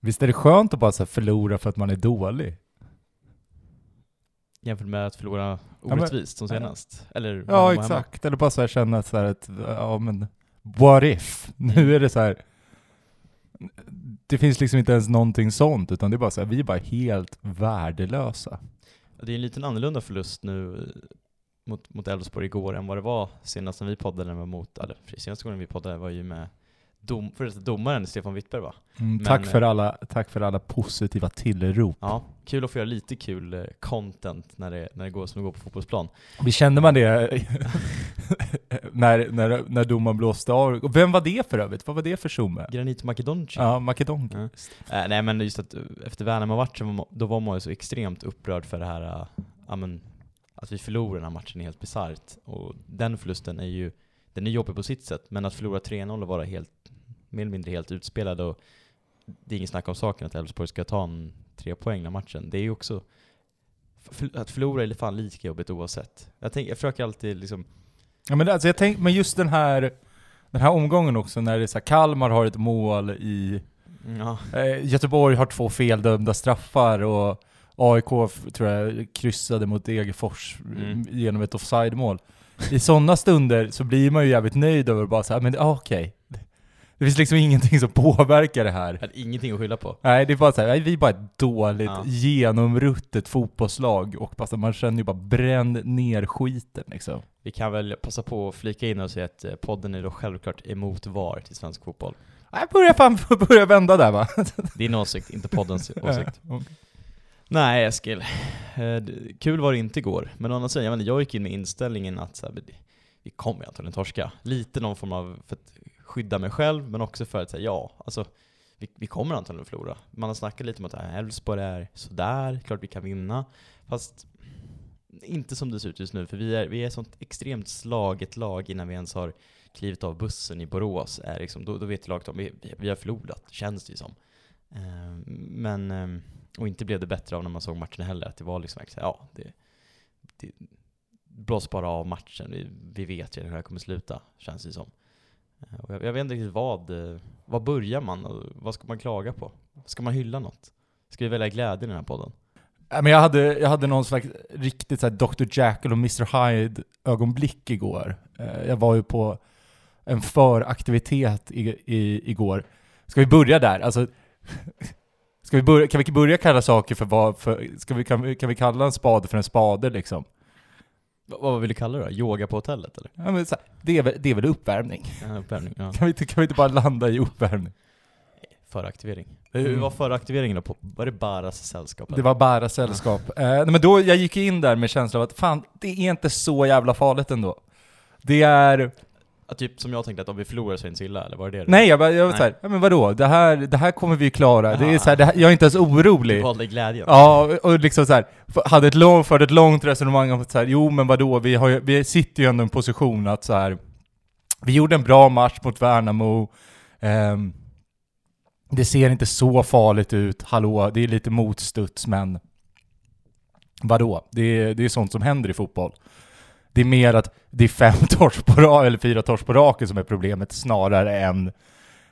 Visst är det skönt att bara så förlora för att man är dålig? Jämfört med att förlora men- orättvist som senast. Eller Ja, hemma hemma. exakt. Eller bara så här känna så här att, ja men, what if? Nu är det så här. Det finns liksom inte ens någonting sånt, utan det är bara så här, vi är bara helt värdelösa. Det är en liten annorlunda förlust nu eh, mot, mot Elfsborg igår än vad det var senast när vi poddade, var mot, eller senaste gången vi poddade var ju med dom, för domaren Stefan Wittberg va? Mm, Men, tack, för eh, alla, tack för alla positiva tillrop. Ja, kul att få göra lite kul eh, content när det, när det går som det går på fotbollsplan. Vi kände man det när, när, när domaren blåste av. Och vem var det för övrigt? Vad var det för tjomme? Granit Makedonci. Ja, Makedonk. Ja. Äh, nej men just att efter Värnamo-matchen, då var man ju så extremt upprörd för det här, ja men, att vi förlorade den här matchen är helt bisarrt. Och den förlusten är ju, den är jobbig på sitt sätt, men att förlora 3-0 och vara helt, mer eller mindre helt utspelad och det är ingen snack om saken att Elfsborg ska ta en tre poäng den här matchen. Det är ju också, att förlora är fan lika jobbigt oavsett. Jag, tänk, jag försöker alltid liksom, Ja, men, alltså, jag tänk, men just den här, den här omgången också, när det är så här, Kalmar har ett mål i ja, Eh, Göteborg har två feldömda straffar och AIK tror jag kryssade mot Degerfors Mm. genom ett offside-mål. I sådana stunder så blir man ju jävligt nöjd över bara så här, men ah, okej. Det finns liksom ingenting som påverkar det här. hade ingenting att skylla på. Nej, det är bara så här, vi är bara ett dåligt, Ja. genomruttet fotbollslag och bara, man känner ju bara bränn ner skiten liksom. Vi kan väl passa på att flika in och säga att eh, podden är då självklart emot VAR till svensk fotboll. Jag börjar fan börja vända där va? Din åsikt, inte poddens åsikt. Ja, Nej Eskil, Eh, kul var det inte igår. Men å andra sidan, jag, menar, jag gick in med inställningen att så här, vi kommer antagligen torska. Lite någon form av, för att skydda mig själv, men också för att säga ja, alltså vi, vi kommer antagligen att förlora. Man har snackat lite om att Elfsborg är sådär, klart vi kan vinna. Fast inte som det ser ut just nu, för vi är, vi är ett sånt extremt slaget lag innan vi ens har klivit av bussen i Borås. Är liksom, då, då vet laget om vi, vi, vi har förlorat, känns det ju som. Eh, men, eh, och inte blev det bättre av när man såg matchen heller, att det var liksom verkligen ja, det, det blås bara av matchen, vi, vi vet ju hur det här kommer sluta, känns det som. Eh, och jag, jag vet inte riktigt vad, eh, vad börjar man och vad ska man klaga på? Ska man hylla något? Ska vi välja glädje i den här podden? Men jag hade, jag hade någon slags riktigt så här Dr. Jekyll och Mr. Hyde ögonblick igår. Eh, jag var ju på en föraktivitet i, i, igår. Ska vi börja där? Alltså, ska vi börja, kan vi börja kalla saker för vad, för, ska vi, kan, vi, kan vi kalla en spade för en spade liksom? Va, vad vill du kalla det då? Yoga på hotellet eller? Ja, men så här, det, är väl, det är väl uppvärmning? Ja, uppvärmning, ja. Kan vi, inte, kan vi inte bara landa i uppvärmning? Föraktivering. Mm. Hur var föraktiveringen då? På, var det Baras sällskap? Det eller? var bara sällskap. Eh, nej, men då, jag gick in där med känslan av att fan, det är inte så jävla farligt ändå. Det är... Typ som jag tänkte att om vi förlorar så är det inte så illa, eller var det det? du- Nej, jag, bara, jag var såhär, ja, men vadå? Det här, det här kommer vi ju klara. Det är så här, det här, jag är inte ens Du orolig. valde glädjen? Ja, och liksom så här, f- hade ett långt, förde ett långt resonemang om att så här, jo men vadå, vi, har ju, vi sitter ju ändå i en position att så här, vi gjorde en bra match mot Värnamo, ehm, det ser inte så farligt ut, hallå, det är lite motstuds men vadå, det är, det är sånt som händer i fotboll. Det är mer att det är fem torsk på raken, eller fyra torsk på raken som är problemet snarare än,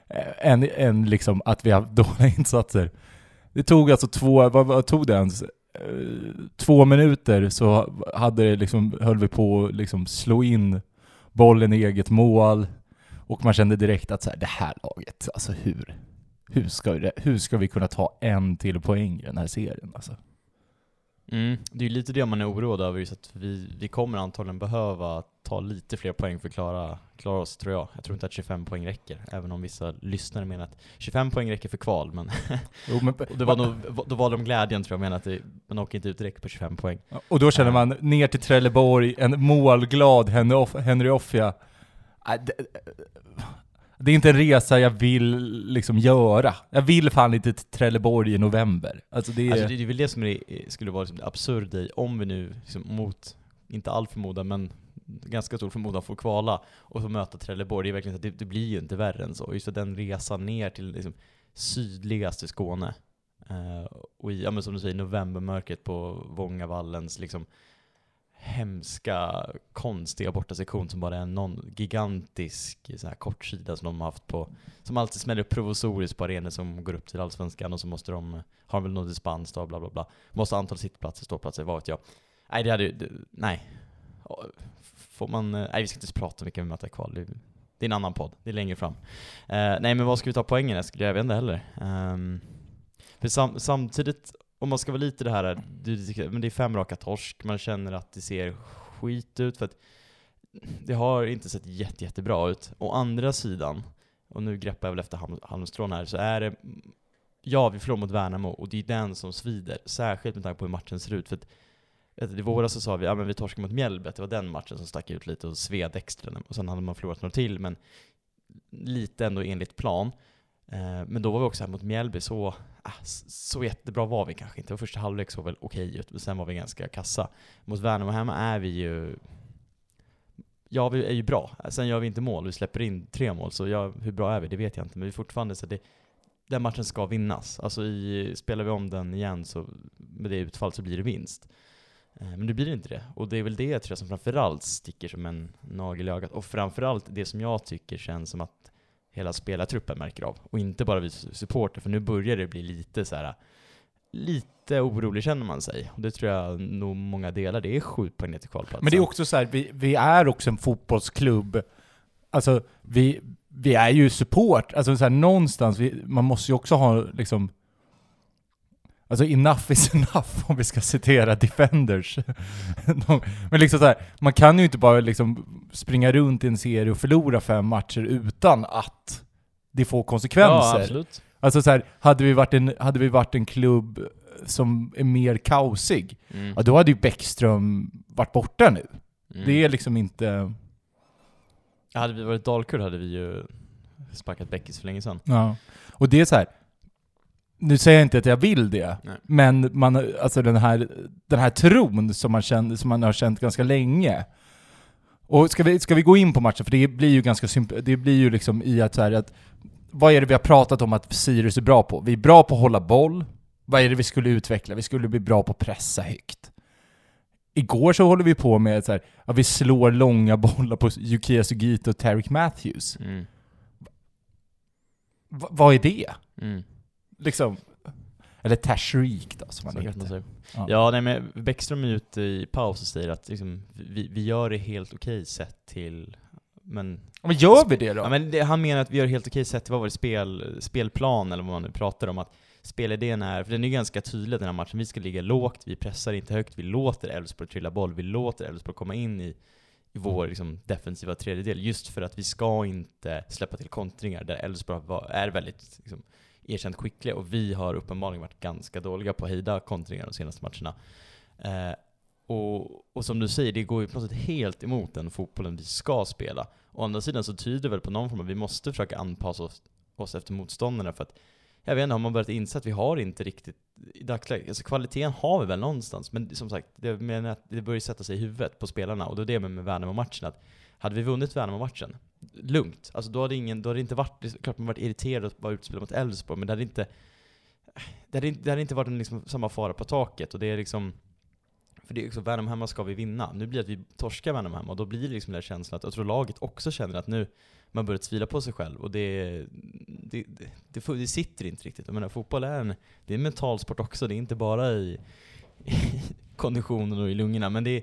eh, än, än liksom att vi har dåliga insatser. Det tog alltså två, vad, vad tog det ens? Eh, två minuter så hade liksom, höll vi på att liksom slå in bollen i eget mål och man kände direkt att så här, det här laget, alltså hur? Hur ska, vi, hur ska vi kunna ta en till poäng i den här serien alltså? Mm. Det är ju lite det man är oroad över, just att vi, vi kommer antagligen behöva ta lite fler poäng för att klara, klara oss, tror jag. Jag tror inte att 25 poäng räcker, även om vissa lyssnare menar att 25 poäng räcker för kval, men Jo, men, det var nog, då valde de glädjen tror jag, menar att det, man åker inte ut direkt på 25 poäng. Och då känner man ner till Trelleborg, en målglad Henry Off- Henry Offia. Det- är inte en resa jag vill liksom göra. Jag vill fan inte till Trelleborg i november. Alltså det är... Alltså det, det är väl det som är, eh, skulle vara liksom det absurda i, om vi nu liksom mot, inte all förmodan, men ganska stor förmodan får kvala och få möta Trelleborg, det är verkligen så att det, det blir ju inte värre än så. Just för den resan ner till liksom sydligaste Skåne, Uh, och i, ja men som du säger, novembermörkret på Vångavallens liksom hemska, konstiga bortasektion som bara är någon gigantisk eh, här kortsida som de har haft på, som alltid smäller upp provisoriskt på arenor som går upp till Allsvenskan och så måste de, har de väl någon dispens då, bla bla bla. Måste ha antal sittplatser, ståplatser, vad vet jag. Nej, det hade ju, nej. Får man, nej vi ska inte prata mycket om möta kval, det, det är en annan podd, det är längre fram. Uh, nej men vad ska vi ta poängen Eskil? Jag vet inte heller. Um, för sam, samtidigt, om man ska vara lite det här, men det är fem raka torsk, man känner att det ser skit ut för att det har inte sett jätte, jättebra ut. Å andra sidan, och nu greppar jag väl efter halmstrån här, så är det Ja, vi förlorar mot Värnamo och det är den som svider, särskilt med tanke på hur matchen ser ut. För att, I våras så sa vi ja, men vi torskade mot Mjällby, att det var den matchen som stack ut lite och sved extra. Och sen hade man förlorat några till, men lite ändå enligt plan. Eh, men då var vi också här mot Mjällby, så, ah, så jättebra var vi kanske inte. Första halvlek såg väl okej ut, men sen var vi ganska kassa. Mot Värnamo hemma är vi ju... Ja, vi är ju bra. Sen gör vi inte mål, vi släpper in tre mål, så ja, hur bra är vi? Det vet jag inte, men vi är fortfarande så det, den matchen ska vinnas. Alltså i, spelar vi om den igen så med det utfall så blir det vinst. Eh, men nu blir det inte det. Och det är väl det tror jag som framförallt sticker som en nagel i ögat. Och framförallt det som jag tycker känns som att hela spelartruppen märker av. Och inte bara vi supporter, för nu börjar det bli lite så här lite orolig känner man sig. Och det tror jag nog många delar. Det är sju poäng ner till kvalplatsen. Men det är också så här, vi, vi är också en fotbollsklubb. Alltså, vi, vi är ju support. Alltså så här, någonstans, vi, man måste ju också ha liksom... Alltså enough is enough, om vi ska citera Defenders. De, men liksom så här, man kan ju inte bara liksom springa runt i en serie och förlora fem matcher utan att det får Ja, konsekvenser. absolut. alltså så här, hade vi varit en, hade vi varit en klubb som är mer kaosig, Mm. ja då hade ju Bäckström varit borta nu. Mm. Det är liksom inte... Hade vi varit Dalkurd hade vi ju sparkat Beckis för länge sedan. Ja. Och det är så här. Nu säger jag inte att jag vill det, Nej. men man, alltså den här, den här tron som man, kände, som man har känt ganska länge. Och ska vi, ska vi gå in på matchen? För det blir ju ganska det blir ju liksom i att så här att vad är det vi har pratat om att Sirius är bra på? Vi är bra på att hålla boll. Vad är det vi skulle utveckla? Vi skulle bli bra på att pressa högt. Igår så håller vi på med så här, att vi slår långa bollar på Yukiya Sugita och Tarek Matthews. Mm. Va, vad är det? Mm. Liksom, eller Tashreek då som han Så kan man heter. säga. Ja. Ja, nej men Bäckström är ute i paus och säger att liksom, vi, vi gör det helt okej sett till men, Men gör vi det då? ja, men det, han menar att vi gör det helt okej sett till vad var det, spel, spelplan eller vad man nu pratar om. Att spelidén är, för den är ganska tydlig den här matchen, vi ska ligga lågt, vi pressar inte högt, vi låter Elfsborg trilla boll, vi låter Elfsborg komma in i, i vår liksom, defensiva tredjedel, just för att vi ska inte släppa till kontringar där Elfsborg är väldigt liksom, erkänt skickliga och vi har uppenbarligen varit ganska dåliga på att hejda kontringar de senaste matcherna. Eh, och, och som du säger, det går ju på något sätt helt emot den fotbollen vi ska spela. Å andra sidan så tyder det väl på någon form av vi måste försöka anpassa oss, oss efter motståndarna för att jag vet inte, har man börjat inse att vi har inte riktigt i dagsläget, alltså kvaliteten har vi väl någonstans, men som sagt, det, menar att det börjar sätta sig i huvudet på spelarna och då är det med, med Värnamo-matchen att hade vi vunnit Värnamo-matchen, lugnt, alltså då hade, ingen, då hade det inte varit, det är klart man varit irriterad att vara utspelad mot Elfsborg, men det hade inte det hade inte, det hade inte varit en liksom samma fara på taket och det är liksom för det är också, Värnamo hemma ska vi vinna. Nu blir det att vi torskar Värnamo hemma och då blir det liksom den där känslan att jag tror laget också känner att nu man börjar tvila på sig själv och det, det, det, det, det sitter inte riktigt. Jag menar fotboll är en, det är en mental sport också, det är inte bara i, i konditionen och i lungorna. Men det är,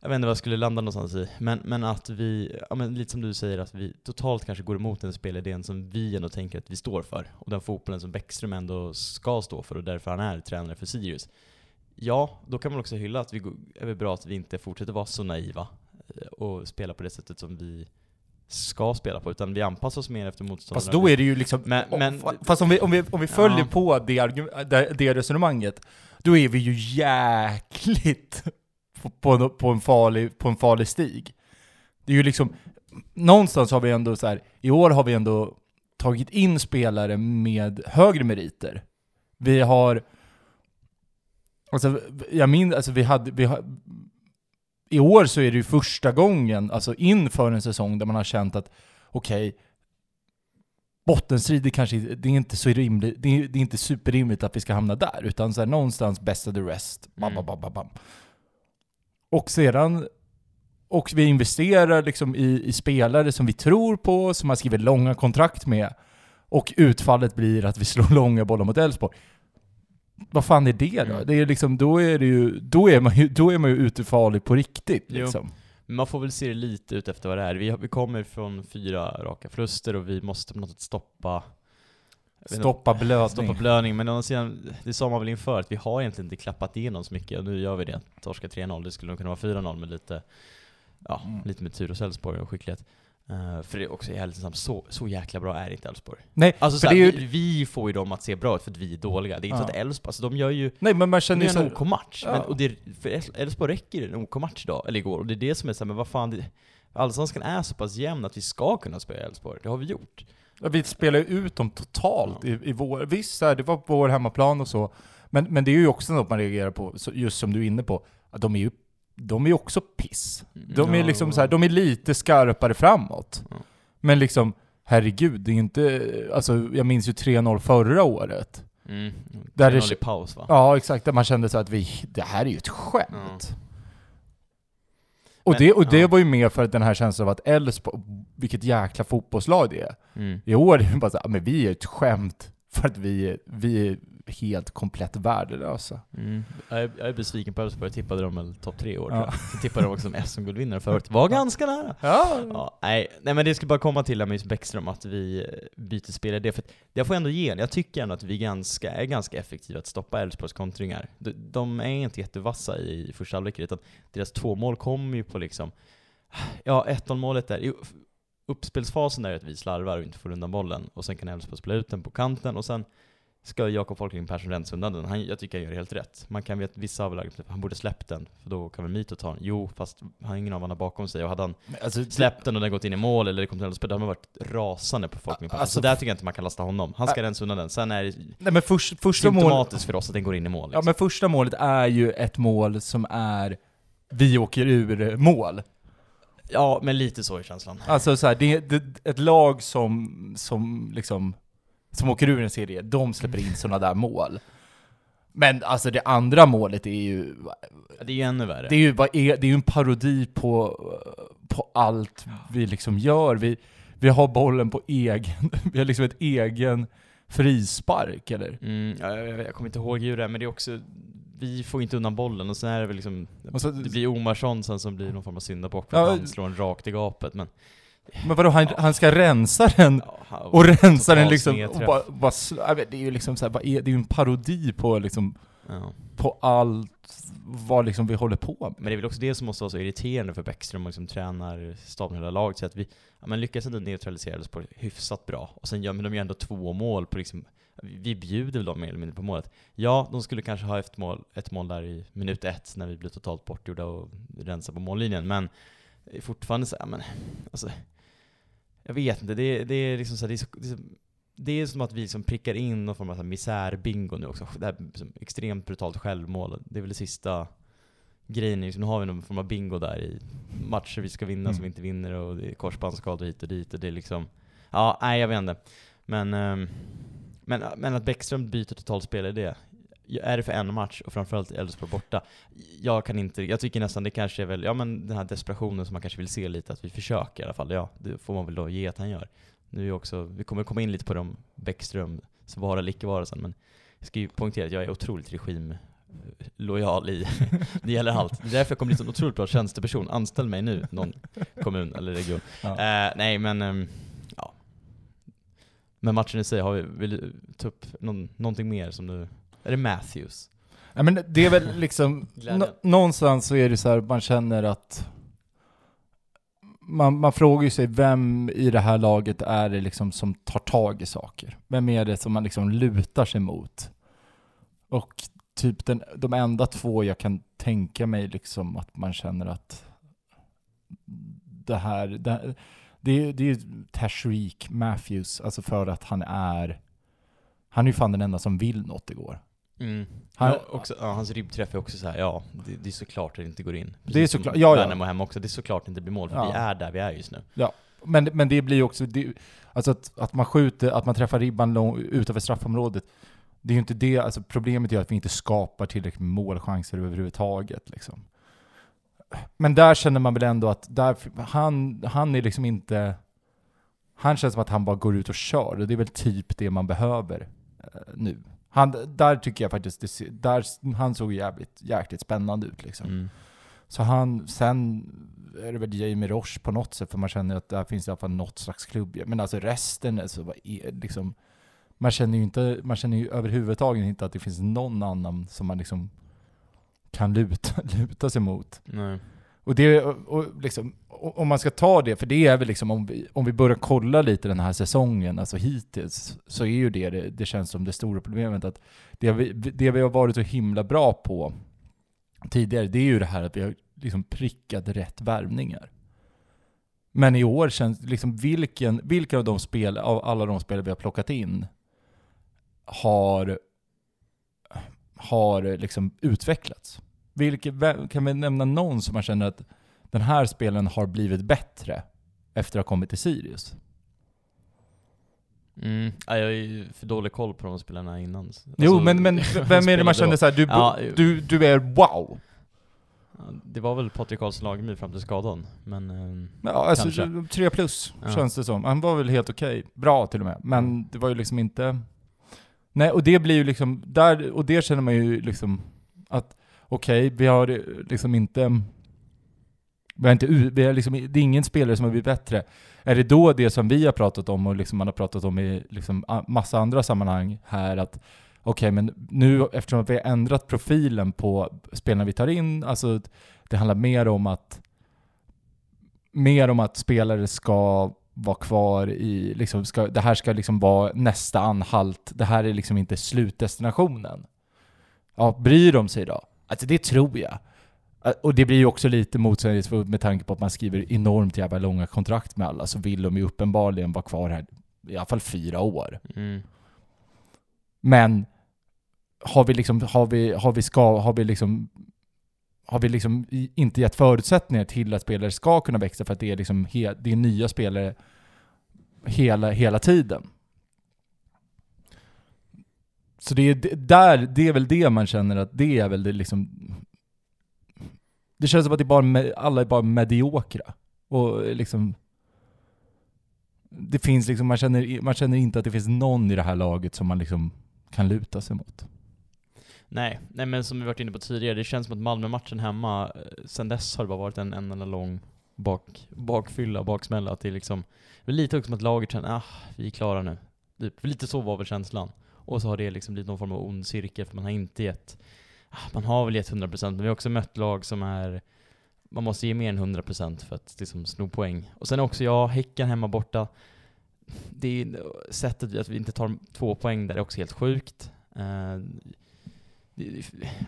jag vet inte vad jag skulle landa någonstans i, men, men att vi, ja, men lite som du säger, att vi totalt kanske går emot den spelidén som vi ändå tänker att vi står för. Och den fotbollen som Bäckström ändå ska stå för och därför han är tränare för Sirius. Ja, då kan man också hylla att vi är väl bra att vi inte fortsätter vara så naiva eh, och spela på det sättet som vi ska spela på, utan vi anpassar oss mer efter motståndarna. Fast då är det ju liksom... Men- men- fast om vi, om vi, om vi följer Ja. på det, det resonemanget, då är vi ju jäkligt på, på, på, en farlig, på en farlig stig. Det är ju liksom... Någonstans har vi ändå så här, i år har vi ändå tagit in spelare med högre meriter. Vi har... Alltså, jag minns, alltså vi hade, vi har, i år så är det ju första gången, alltså inför en säsong, där man har känt att okej, bottenstrid är kanske det är inte så rimligt, det är, det är inte superrimligt att vi ska hamna där, utan så här, någonstans of the rest. Bam, Mm. bam, bam, bam, bam. Och sedan, och vi investerar liksom i, i spelare som vi tror på, som man skriver långa kontrakt med, och utfallet blir att vi slår långa bollar mot Elfsborg. Vad fan är det då? Mm. Det är liksom, då är det ju, då är man ju, då är man ju ute farlig på riktigt liksom. Man får väl se det lite ut efter vad det är. Vi, vi kommer från fyra raka förluster och vi måste på något sätt stoppa Stoppa blödning. Stoppa blödning, men å andra sidan, det sa man väl inför, att vi har egentligen inte klappat igenom så mycket, och nu gör vi det. Torska 3-0, det skulle nog kunna vara 4-0 med lite, ja, Mm. lite med tur hos Elfsborg och skicklighet. Eh, för det är också jävligt sant, så, så jäkla bra är inte Elfsborg. Nej, Alltså såhär, ju, vi, vi får ju dem att se bra ut för att vi är dåliga. Det är inte Ja. så att Elfsborg, alltså de gör ju nej men man de känner ju gör en OK-match. Ja. Men, och det, för El- Elfsborg räcker en OK-match idag, eller igår, och det är det som är såhär, men vad fan, det, Allsvenskan är så pass jämn att vi ska kunna spela Elfsborg, det har vi gjort. Vi spelar ut dem totalt i, i vår... Visst, här, det var på vår hemmaplan och så. Men, men det är ju också något man reagerar på, just som du är inne på. Att de är ju de är också piss. De är liksom så här, de är lite skarpare framåt. Men liksom, herregud, det är inte... Alltså, jag minns ju 3-0 förra året. Mm. Där det- är paus va? Ja, exakt. Där man kände så att vi... Det här är ju ett skämt. Och, Men- det, och det ja. var ju mer för den här känslan av att Elfsborg, vilket jäkla fotbollslag det är. Mm. I år är det bara så här, men vi är ett skämt för att vi vi helt komplett värdelösa. Mm. Jag, är, jag är besviken på Elfsborg, jag tippade dem väl topp tre år Ja. tror jag. Så tippade de också som SM-guldvinnare förut. Var ganska nära. Ja. Ja, nej, nej men det skulle bara komma till det med just Bäckström, att vi eh, byter spelare. Det, för att, det får jag ändå ge. Jag tycker ändå att vi ganska, är ganska effektiva att stoppa Elfsborgs kontringar. De, de är inte jättevassa i första halvlek, utan deras två mål kommer ju på liksom, ja 1-0 målet där, uppspelsfasen där är att vi slarvar och inte får undan bollen, och sen kan Elfsborg spela ut den på kanten, och sen ska Jakob Folkling Persson rensa undan den. Han, jag tycker han gör helt rätt. Man kan veta vissa lagen, typ, han borde släppt den, för då kan väl Mito ta den. Jo, fast han har ingen av han har bakom sig, och hade han Alltså, släppt den och den gått in i mål eller det kom till spel, då har man varit rasande på folk med Alltså, Så där tycker jag inte man kan lasta honom. Han ska Ä- rensa undan den. Sen är det nej men först, första symptomatiskt för oss att den går in i mål. Ja Liksom. men första målet är ju ett mål som är vi åker ur mål. Ja, men lite så är känslan. Alltså så här, det är det, ett lag som, som liksom, som åker ur en serie, de släpper in sådana där mål. Men alltså det andra målet är ju, Det är ju ännu värre. det är ju, det är ju en parodi på, på allt vi liksom gör. Vi, vi har bollen på egen, vi har liksom ett egen frispark eller? Mm, ja, jag, jag, jag kommer inte ihåg hur det är, men det är också, vi får inte undan bollen och sen är det väl liksom, så- det blir Omarsson sen som blir någon form av syndabock för att Ja, han slår en rakt i gapet. Men, Men vadå, han, han ska rensa den ja, och rensa den liksom, och bara, bara det är ju liksom så här, det är ju en parodi på liksom, Ja. på allt vad liksom vi håller på med. Men det är väl också det som måste vara så irriterande för Bäckström och liksom tränar staben hela laget, så att vi ja, men lyckas ändå neutralisera Elfsborg hyfsat bra. Och sen gör men de gör ändå två mål på liksom, vi bjuder väl dem mer eller mindre på målet. Ja, de skulle kanske ha ett mål, ett mål där i minut ett när vi blev totalt bortgjorda och rensade på mållinjen, men det fortfarande så, ja, men alltså, jag vet inte, det, det är liksom så här, det är så, det är så det är som att vi liksom prickar in någon form av misärbingo nu också. Det här liksom extremt brutalt självmål. Det är väl det sista grejen. Liksom, nu har vi någon form av bingo där i matcher vi ska vinna som Mm. vi inte vinner och det är korsbandsskador hit och dit och det är liksom... Ja, nej jag vet inte. Men, ehm, men, men att Bäckström byter totalspel, är det? Är det för en match och framförallt Elfsborg borta? Jag kan inte, jag tycker nästan det kanske är väl, ja men den här desperationen som man kanske vill se lite, att vi försöker i alla fall. Ja, det får man väl då ge att han gör. Nu är också, vi kommer komma in lite på de Bäckström, så vara eller icke vara sen, men jag ska ju poängtera att jag är otroligt regim lojal i, det gäller allt. Det är därför jag kommer bli en otroligt bra tjänsteperson. Anställ mig nu, någon kommun eller region. Ja. Eh, nej men, ehm, ja. Men matchen i sig, har vi, vill du ta upp någon, någonting mer som du... Är det Matthews? Ja, men det är väl liksom, nå- någonstans så är det så här, man känner att man, man frågar ju sig vem i det här laget är det liksom som tar tag i saker? Vem är det som man liksom lutar sig mot? Och typ den, de enda två jag kan tänka mig liksom att man känner att det här, det, det, är- det är ju Tashreeq Matthews, alltså för att han är, han är ju fan den enda som vill något igår. Mm. Han- ja, också, ja, hans ribbträff är också så här, ja, det, det är såklart att det inte går in. Det är Precis såklart- ja, ja. Värnamo hem också, det är såklart det inte blir mål, för Ja. vi är där vi är just nu. Men, men det blir ju också, det, alltså att, att man skjuter, att man träffar ribban lång, utanför straffområdet. Det är ju inte det, alltså problemet är att vi inte skapar tillräckligt med målchanser överhuvudtaget liksom. men där känner man väl ändå att där, han, han är liksom inte... Han känns som att han bara går ut och kör, och det är väl typ det man behöver eh, nu. Han, där tycker jag faktiskt, där, han såg jävligt, jäkligt spännande ut liksom. Mm. Så han, sen är det väl Jamie Roche på något sätt, för man känner att där finns i alla fall något slags klubb. Men alltså resten, är så vad är, liksom, man känner ju inte, man känner ju överhuvudtaget inte att det finns någon annan som man liksom kan luta, luta sig mot. Nej. Och det, och, liksom, om man ska ta det, för det är väl liksom, om vi, om vi börjar kolla lite den här säsongen, alltså hittills, så är ju det, det, det känns som det stora problemet att det vi, det vi har varit så himla bra på tidigare, det är ju det här att vi har liksom prickat rätt värvningar. Men i år känns liksom vilken, vilka av de spel, av alla de spel vi har plockat in har, har liksom utvecklats? Vilke, vem- kan vi nämna någon som man känner att den här spelen har blivit bättre efter att ha kommit till Sirius? Mm. Ja, jag har ju för dålig koll på de spelarna innan. så- jo, alltså, men, men vem är det man känner såhär, du, Ja, du, du är wow? Det var väl Patrik Karlsson Lagemyr fram till skadan, men... ehm, Ja, alltså Kanske. tre plus Ja. känns det som. Han var väl helt okej, bra till och med. Men det var ju liksom inte... Nej, och det blir ju liksom, där, och det känner man ju liksom att okej, vi har eh, liksom inte... Vi har inte, vi har liksom, det är ingen spelare som har blivit bättre. Är det då det som vi har pratat om och liksom man har pratat om i liksom massa andra sammanhang här att okej, men nu eftersom vi har ändrat profilen på spelarna vi tar in, alltså det handlar mer om att mer om att spelare ska vara kvar i, liksom ska, det här ska liksom vara nästa anhalt, det här är liksom inte slutdestinationen. Ja, bryr de sig då? Alltså det tror jag. Och det blir ju också lite motsägelsefullt med tanke på att man skriver enormt jävla långa kontrakt med alla, så vill de ju uppenbarligen vara kvar här i alla fall fyra år. mm. Men har vi liksom, har vi, har vi ska, har vi liksom har vi liksom inte gett förutsättningar till att spelare ska kunna växa för att det är liksom he, det är nya spelare hela, hela tiden. Så det är där, det är väl det man känner att det är väl det liksom Det känns som att det är bara, alla är bara mediokra. Och liksom Det finns liksom, man känner, man känner inte att det finns någon i det här laget som man liksom kan luta sig mot. Nej, nej men som vi varit inne på tidigare, det känns som att Malmö-matchen hemma, eh, sen dess har det bara varit en, en enda lång bak, bakfylla, baksmälla. Att liksom, det är liksom, lite också som att laget känner, ah, vi är klara nu. Typ, lite så var väl känslan. Och så har det liksom blivit någon form av ond cirkel, för man har inte gett, ah, man har väl gett 100% men vi har också mött lag som är, man måste ge mer än 100% för att liksom sno poäng. Och sen också, ja, Häcken hemma borta, det är sättet att vi inte tar två poäng där är också helt sjukt. Eh,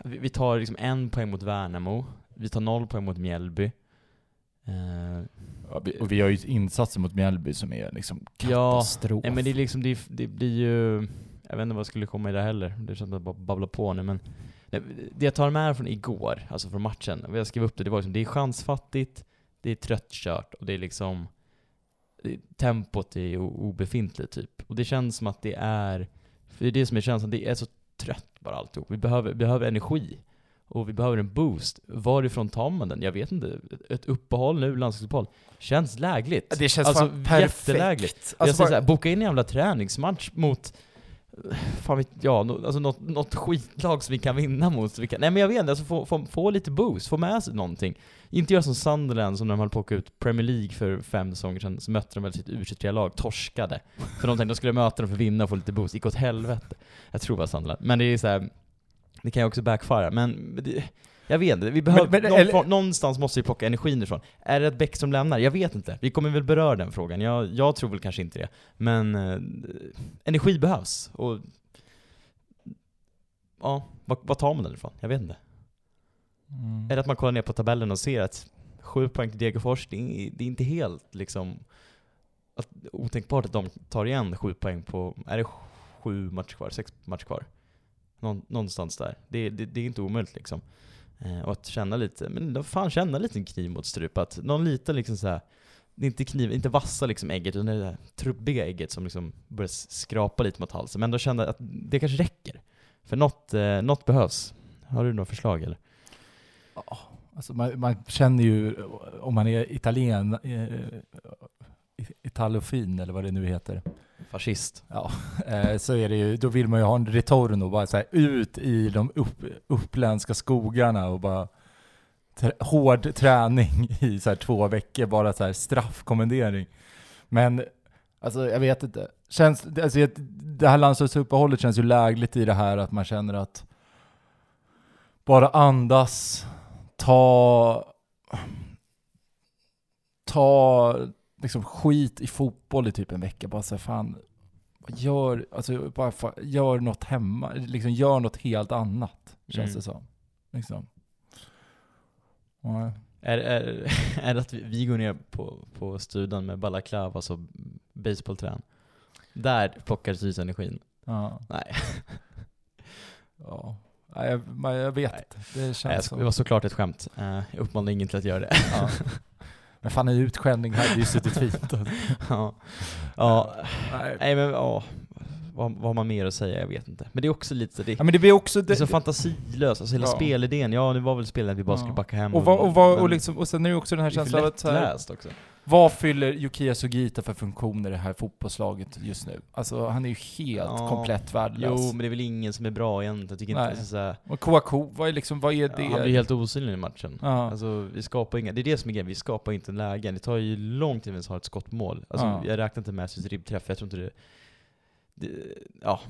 vi tar liksom en poäng mot Värnamo, vi tar noll poäng mot Mjällby. Eh, Ja, och vi har ju insatser mot Mjällby som är liksom Ja, katastrof. nej men det är liksom, det, det blir ju, jag vet inte vad skulle komma i det heller, det känns som att jag bara babblar på nu men Det jag tar med från igår, alltså från matchen, och jag skrev upp det, det var liksom, det är chansfattigt, det är tröttkört och det är liksom Tempot är obefintligt typ. Och det känns som att det är, för det är det som är känslan, det är så trött bara alltihop. Vi behöver, behöver energi. Och vi behöver en boost. Varifrån tar man den? Jag vet inte. Ett uppehåll nu, landslagsuppehåll, känns lägligt. Det känns alltså, fan perfekt. jättelägligt. Alltså jag säger bara- såhär, boka in en jävla träningsmatch mot Fan vet jag, alltså något, något skitlag som vi kan vinna mot. Så vi kan, nej men jag vet inte, alltså få, få, få lite boost, få med sig någonting. Inte göra som Sunderland som när de höll på att åka ut Premier League för fem säsonger sedan, så mötte de väl sitt U23-lag, torskade. För de tänkte de skulle möta dem för att vinna och få lite boost, gick åt helvete. Jag tror det var Sunderland. Men det är så här, det kan ju också backfire, men det, jag vet inte, vi behöver, Men- men- någon, eller- någonstans måste vi plocka energin ifrån. Är det att Bäckström lämnar? Jag vet inte. Vi kommer väl beröra den frågan. Jag, jag tror väl kanske inte det. Men eh, energi behövs. Och ja, vad, vad tar man den ifrån? Jag vet inte. Mm. Är det att man kollar ner på tabellen och ser att sju poäng till Degerfors, det är, det är inte helt liksom att, otänkbart att de tar igen sju poäng på, är det sju matcher kvar, sex matcher kvar? Någon, någonstans där. Det, det, det är inte omöjligt liksom. Eh, och att känna lite, men då fan känna en liten kniv mot strupat. Någon liten liksom så här. inte kniv, inte vassa liksom ägget, utan det där trubbiga ägget som liksom börjar skrapa lite mot halsen. Men ändå känna att det kanske räcker. För något, eh, något behövs. Har du några förslag eller? Alltså man, man känner ju, om man är italien, eh, italofin eller vad det nu heter, Fascist. ja, eh, så är det ju, då vill man ju ha en retorno, bara så här, ut i de upp, uppländska skogarna och bara tr hård träning i så här två veckor, bara så här straffkommendering. Men alltså jag vet inte, känns, alltså, det här landslagsuppehållet känns ju lägligt i det här att man känner att bara andas, ta, ta liksom skit i fotboll i typ en vecka, bara så här, fan, gör, alltså, bara, fa- gör något hemma, liksom gör något helt annat, känns Mm. det som. Liksom. Ja. Är, är, är det att vi, går ner på, på studion med balaklava, alltså baseballträn? Där plockar sig energin. Ja. Nej, ja. Nej, jag, jag vet Nej. Det Nej, känns jag sk- som... det var såklart ett skämt. Eh, jag uppmanar ingen till att göra det. Ja. Men fan en utskällning hade ju suttit fint. ja. ja. Nej. Nej men ja, vad, vad har man mer att säga? Jag vet inte. Men det är också lite, det, Ja, men det blir också... det är så Det, fantasilöst. Alltså hela Ja. spelidén, ja det var väl spelet att vi bara skulle backa hem. och, och, vad, och, men liksom, och sen är det också den här det är för känslan av att så här, lättläst också. Vad fyller Yukiya Sugita för funktioner i det här fotbollslaget just nu? Alltså han är ju helt Ja. komplett värdelös. Jo, men det är väl ingen som är bra egentligen. Tycker Nej. inte Och Kouakou, vad är liksom, vad är det? Han blir helt osynlig i matchen. Ja. Alltså, vi skapar inga, det är det som är grejen, vi skapar inte en lägen. Det tar ju lång tid innan vi har ett skottmål. Alltså, Ja. Jag räknar inte med Messis ribbträff, jag tror inte det, det Ja,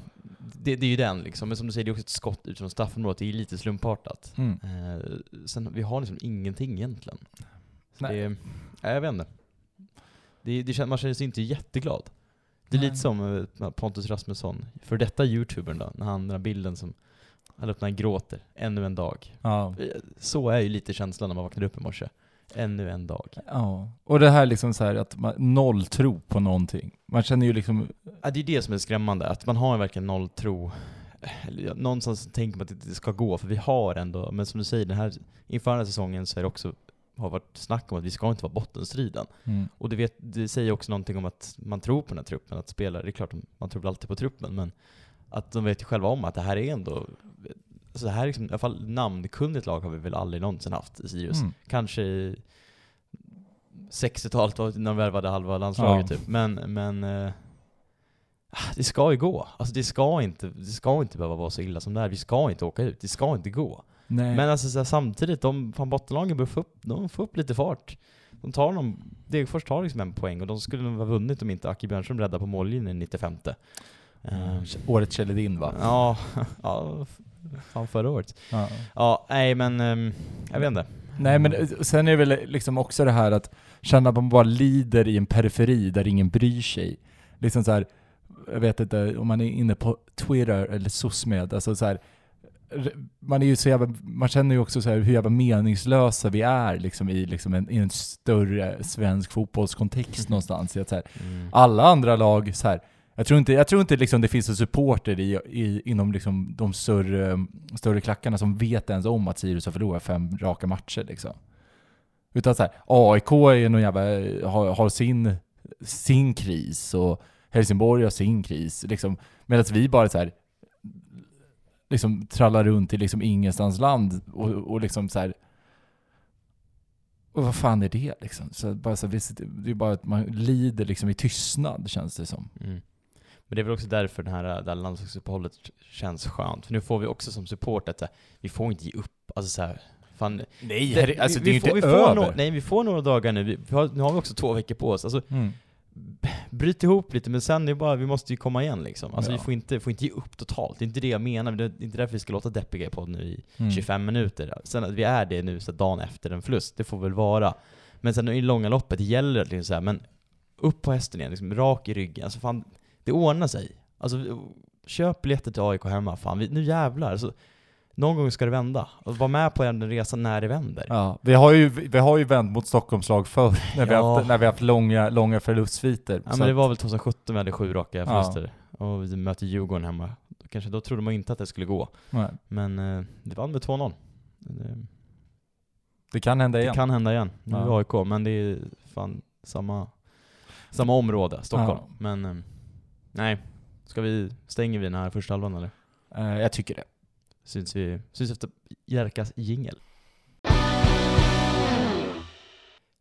det, det är ju den liksom. Men som du säger, det är också ett skott utifrån straffområdet, det är lite slumpartat. Mm. Eh, sen, vi har liksom ingenting egentligen. Så Nej. Det, nej, jag vet inte. Det, det man känner sig inte jätteglad. Det är Nej. lite som eh, Pontus Rasmusson, för detta youtubern då, när han, den här bilden som han när han gråter, ännu en dag. Ja. Så är ju lite känslan när man vaknar upp i morse. Ännu en dag. ja. Och det här liksom så här att man noll tro på någonting. Man känner ju liksom, Ja, det är det som är skrämmande, att man har verkligen noll tro. Någonstans tänker man att det ska gå, för vi har ändå, men som du säger, den här, inför den här säsongen så är det också, har varit snack om att vi ska inte vara bottenstriden. mm. Och det, vet, det säger också någonting om att man tror på den här truppen, att spelare, det är klart man tror väl alltid på truppen, men att de vet ju själva om att det här är ändå, alltså det här är liksom, i alla fall namnkunnigt lag har vi väl aldrig någonsin haft i Sirius. Mm. Kanske i 60-talet var- när de värvade halva landslaget Ja. typ, men, men eh, det ska ju gå. Alltså det ska, inte, det ska inte behöva vara så illa som det är. Vi ska inte åka ut, det ska inte gå. Nej. Men alltså så här, samtidigt, de, fan bottenlagen bör få upp, de får upp lite fart. De tar någon, Degerfors tar liksom en poäng och de skulle nog ha vunnit om inte Aki Björnström räddade på mållinjen i 95. Mm. Året Kjelledin va? Ja, ja, fan förra året. Ja. Ja, nej men, ehm, jag vet inte. Nej men eh, sen är det väl liksom också det här att känna att man bara lider i en periferi där ingen bryr sig. Liksom så här, jag vet inte om man är inne på Twitter eller SOSMED, alltså så här, man är ju så jävla, man känner ju också så hur jävla meningslösa vi är liksom i, liksom en, i en större svensk fotbollskontext Mhm. någonstans. Att så här, Mm. alla andra lag så här, jag tror inte, jag tror inte liksom det finns en supporter i, i, inom liksom de större, större klackarna som vet ens om att Sirius har förlorat fem raka matcher liksom. Utan så här, AIK är någon jävla, har, har sin, sin kris och Helsingborg har sin kris. Liksom, Medan vi bara så här, liksom trallar runt i liksom ingenstans land och, och liksom så här. Och vad fan är det liksom? Så bara så det är bara att man lider liksom i tystnad känns det som. Mm. Men det är väl också därför den här, det här landslagsuppehållet känns skönt. För nu får vi också som support att vi får inte ge upp. Alltså så här, fan, Nej, det- alltså vi- det är ju inte får över. nå- nej, vi får några dagar nu. Vi har, nu har vi också två veckor på oss. Alltså, Mm. Bryt ihop lite, men sen är det bara, vi måste ju komma igen liksom. Alltså Ja. vi får inte, får inte ge upp totalt. Det är inte det jag menar, det är inte därför vi ska låta deppiga i podden nu i Mm. 25 minuter. Sen att vi är det nu så dagen efter en förlust, det får väl vara. Men sen i långa loppet, det gäller att liksom så här, men upp på hästen igen, liksom, rak i ryggen. Alltså fan, det ordnar sig. Alltså, köp biljetter till AIK hemma, fan, vi, nu jävlar. Alltså, någon gång ska det vända. Och var med på den resan när det vänder. Ja, vi har ju, vi har ju vänt mot Stockholmslag förr, när, vi Ja. haft, när vi har haft långa, långa förlustsviter. Ja men det var väl 2017 vi hade sju raka Ja. förluster. Och vi mötte Djurgården hemma. Kanske då trodde man inte att det skulle gå. nej, Men eh, det vann med 2-0. Det, det kan hända det igen. kan hända igen. Nu är Ja. det AIK, men det är fan samma, samma område, Stockholm. Ja. Men eh, nej. Ska vi, stänger vi den här första halvan eller? Eh, jag tycker det. Syns vi, syns efter Jerkas jingel.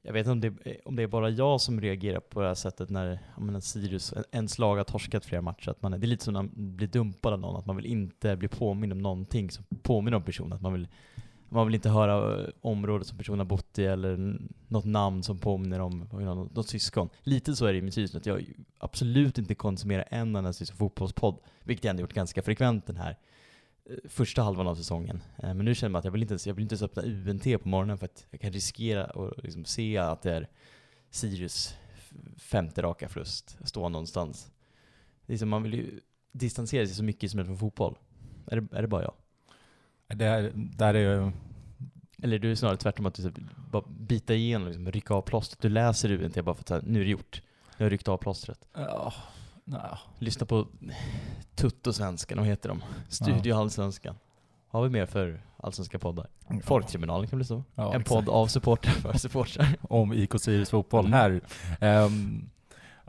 Jag vet inte om det, om det är bara jag som reagerar på det här sättet när menar, Sirius ens lag har torskat flera matcher. Att man, det är lite som när man blir dumpad av någon, att man vill inte bli påmind om någonting som påminner om personen. Att man vill, man vill inte höra eh, området som personen har bott i eller något namn som påminner om något, något syskon. Lite så är det i med Sirius, att jag absolut inte konsumerar en enda Sirius fotbollspodd, vilket jag ändå gjort ganska frekvent den här första halvan av säsongen. Eh, Men nu känner jag att jag vill inte ens, jag vill inte ens öppna UNT på morgonen för att jag kan riskera att liksom se att det är Sirius femte raka förlust, stå någonstans. Det är som man vill ju distansera sig så mycket som möjligt från fotboll. Är det, är det bara jag? Det är, där är Eller är du snarare tvärtom att du typ bara bita igenom, liksom, rycka av plåstret. Du läser UNT bara för att nu är det gjort. Nu har jag ryckt av plåstret. Ja, nej. Lyssna på Tuttosvenskan, vad heter de? Studio Allsvenskan. Vad har vi mer för allsvenska poddar? Folkkriminalen kan bli så. Ja, en exakt. podd av supportrar för supportrar. om IK Sirius fotboll här. Ehm,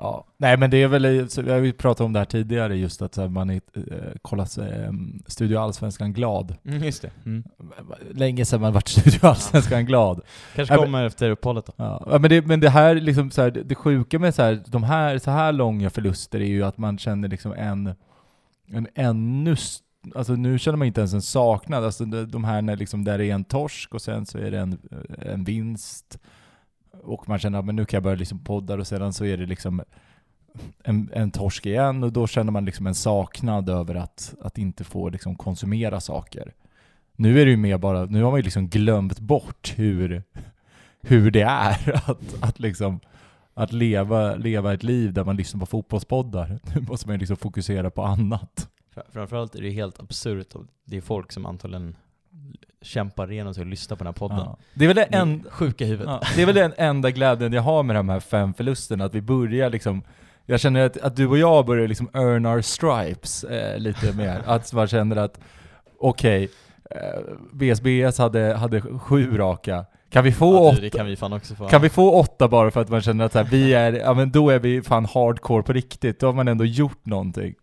ja. Nej men det är väl, vi pratat om det här tidigare, just att man är, uh, kollat um, Studio Allsvenskan glad. Mm, just det. Mm. Länge sedan man varit Studio Allsvenskan glad. Kanske Ja, men- kommer efter uppehållet då. Ja, men, det, men det här, liksom, så här, det, sjuka med så här, de här, så här långa förluster är ju att man känner liksom en, en ännu Alltså nu känner man inte ens en saknad, alltså de, här när liksom, där är en torsk och sen så är det en, en vinst och man känner att men nu kan jag börja liksom podda och sedan så är det liksom en, en torsk igen och då känner man liksom en saknad över att, att inte få liksom konsumera saker. Nu är det ju mer bara, nu har man ju liksom glömt bort hur, hur det är att, att liksom att leva, leva ett liv där man lyssnar på fotbollspoddar. Nu måste man ju liksom fokusera på annat. Framförallt är det helt absurt det är folk som antagligen kämpar igenom sig och lyssnar på den här podden. Ja. Det är väl det en, Sjuka huvudet. ja, det är väl den enda glädjen jag har med de här fem förlusterna, att vi börjar liksom jag känner att, att du och jag börjar liksom earn our stripes eh, lite mer. Att man känner att, okej, eh, BSBS hade, hade sju raka. Kan vi få Ja, åtta? det kan vi fan också få. Kan vi få åtta bara för att man känner att här, vi är, ja men då är vi fan hardcore på riktigt, då har man ändå gjort någonting.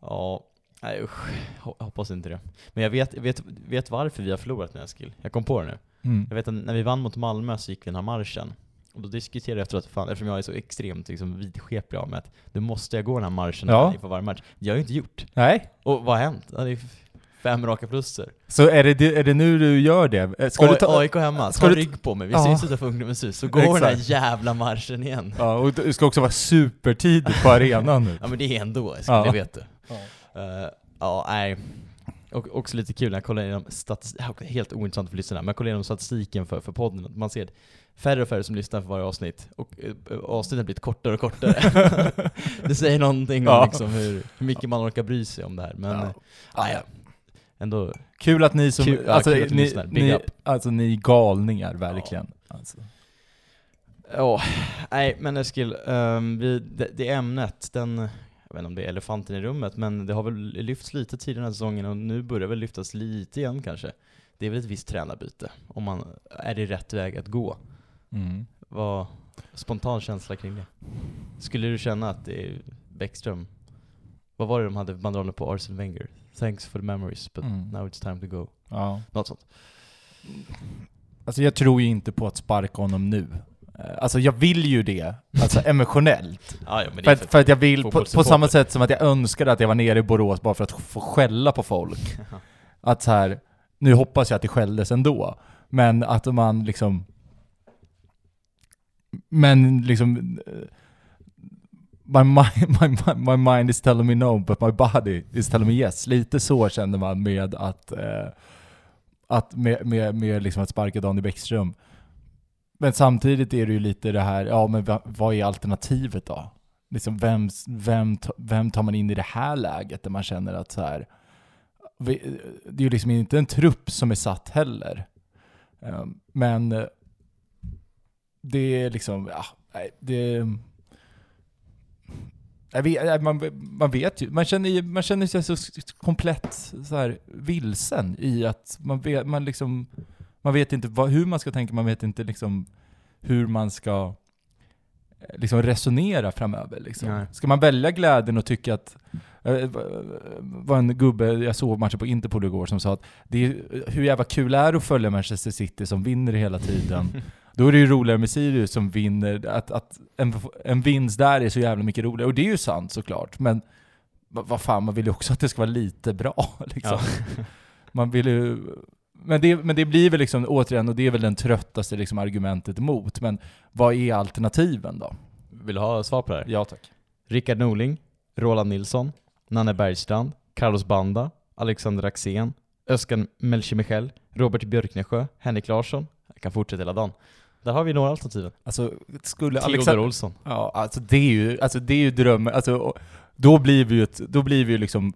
Ja, nej usch. Ho- Hoppas inte det. Men jag vet, vet, vet varför vi har förlorat nu Eskil. Jag kom på det nu. Mm. Jag vet att när vi vann mot Malmö så gick vi den här marschen. Och då diskuterade jag efteråt, fan, eftersom jag är så extremt liksom, vidskeplig av mig, att nu måste jag gå den här marschen Ja. här inför varje match. Det har jag ju inte gjort. Nej? Och vad har hänt? Ja, det är fem raka förluster. Så är det, är det nu du gör det? Eh, Ska A- du ta... AIK hemma, ska ta du- rygg på mig. Vi Ja. syns utanför Ungdomens hus, så går den här jävla marschen igen. Ja, och du ska också vara supertidigt på arenan nu. Ja men det är ändå Eskil, Ja. det vet du. Ja. Eh, ja, nej. Och också lite kul när jag kollar igenom statistiken, helt ointressant för lyssnarna, men jag kollar igenom statistiken för, för podden, man ser färre och färre som lyssnar för varje avsnitt, och uh, avsnitten har blivit kortare och kortare. det säger någonting om Ja. liksom hur, hur mycket man orkar bry sig om det här, men Ja. Ah, ja. ändå, Kul att ni som, Kul- ja, alltså, kul att ni lyssnar. Big ni, up. alltså ni är galningar verkligen. Alltså. ja, nej men Eskil, vi, det, det ämnet, den, jag vet inte om det är elefanten i rummet, men det har väl lyfts lite tidigare den här säsongen och nu börjar det väl lyftas lite igen kanske. Det är väl ett visst tränarbyte, om man, är det rätt väg att gå? Mm. Vad, spontan känsla kring det? Skulle du känna att det är Bäckström, vad var det de hade banderoller på Arsene Wenger? Thanks for the memories, but Mm. now it's time to go. Ja. Något sånt. Alltså jag tror ju inte på att sparka honom nu. Eh, Alltså jag vill ju det, alltså emotionellt. Ja, det För att, för att jag vill, på, på samma sätt som att jag önskade att jag var nere i Borås bara för att få skälla på folk. Att så här, nu hoppas jag att det skälldes ändå, men att man liksom... Men liksom... eh, My mind, my, my, my mind is telling me no, but my body is telling me yes. Lite så känner man med att... Eh, att med, med, med liksom att sparka Daniel Bäckström. Men samtidigt är det ju lite det här, ja men vad är alternativet då? Liksom vem, vem, vem tar man in i det här läget där man känner att så här, det är ju liksom inte en trupp som är satt heller. Ehm, men det är liksom, ja, det... Jag vet, man, man vet ju, man känner, man känner sig så komplett så här vilsen i att man vet, man liksom, man vet inte vad, hur man ska tänka, man vet inte liksom hur man ska eh, liksom resonera framöver. Liksom. Nej. Ska man välja glädjen och tycka att eh, var en gubbe, jag såg matchen på Interpol igår, som sa att det är, hur jävla kul är det att följa Manchester City som vinner hela tiden? Då är det ju roligare med Sirius som vinner, att, att en, en vinst där är så jävla mycket roligare. Och det är ju sant såklart, men va- vad fan, man vill ju också att det ska vara lite bra liksom. Ja. Man vill ju... Men det, men det blir väl liksom, återigen, och det är väl den tröttaste liksom argumentet emot, men vad är alternativen då? Vill du ha svar på det här? Ja tack. Rickard Norling, Roland Nilsson, Nanne Bergstrand, Carlos Banda, Alexander Axén, Özcan Melchimichel, Robert Björknesjö, Henrik Larsson. Jag kan fortsätta hela dagen. Där har vi några alternativ. Alltså, skulle Alexander... Olsson. Ja, alltså det är ju, alltså det är ju drömmen, alltså då blir vi ju ett, då blir vi liksom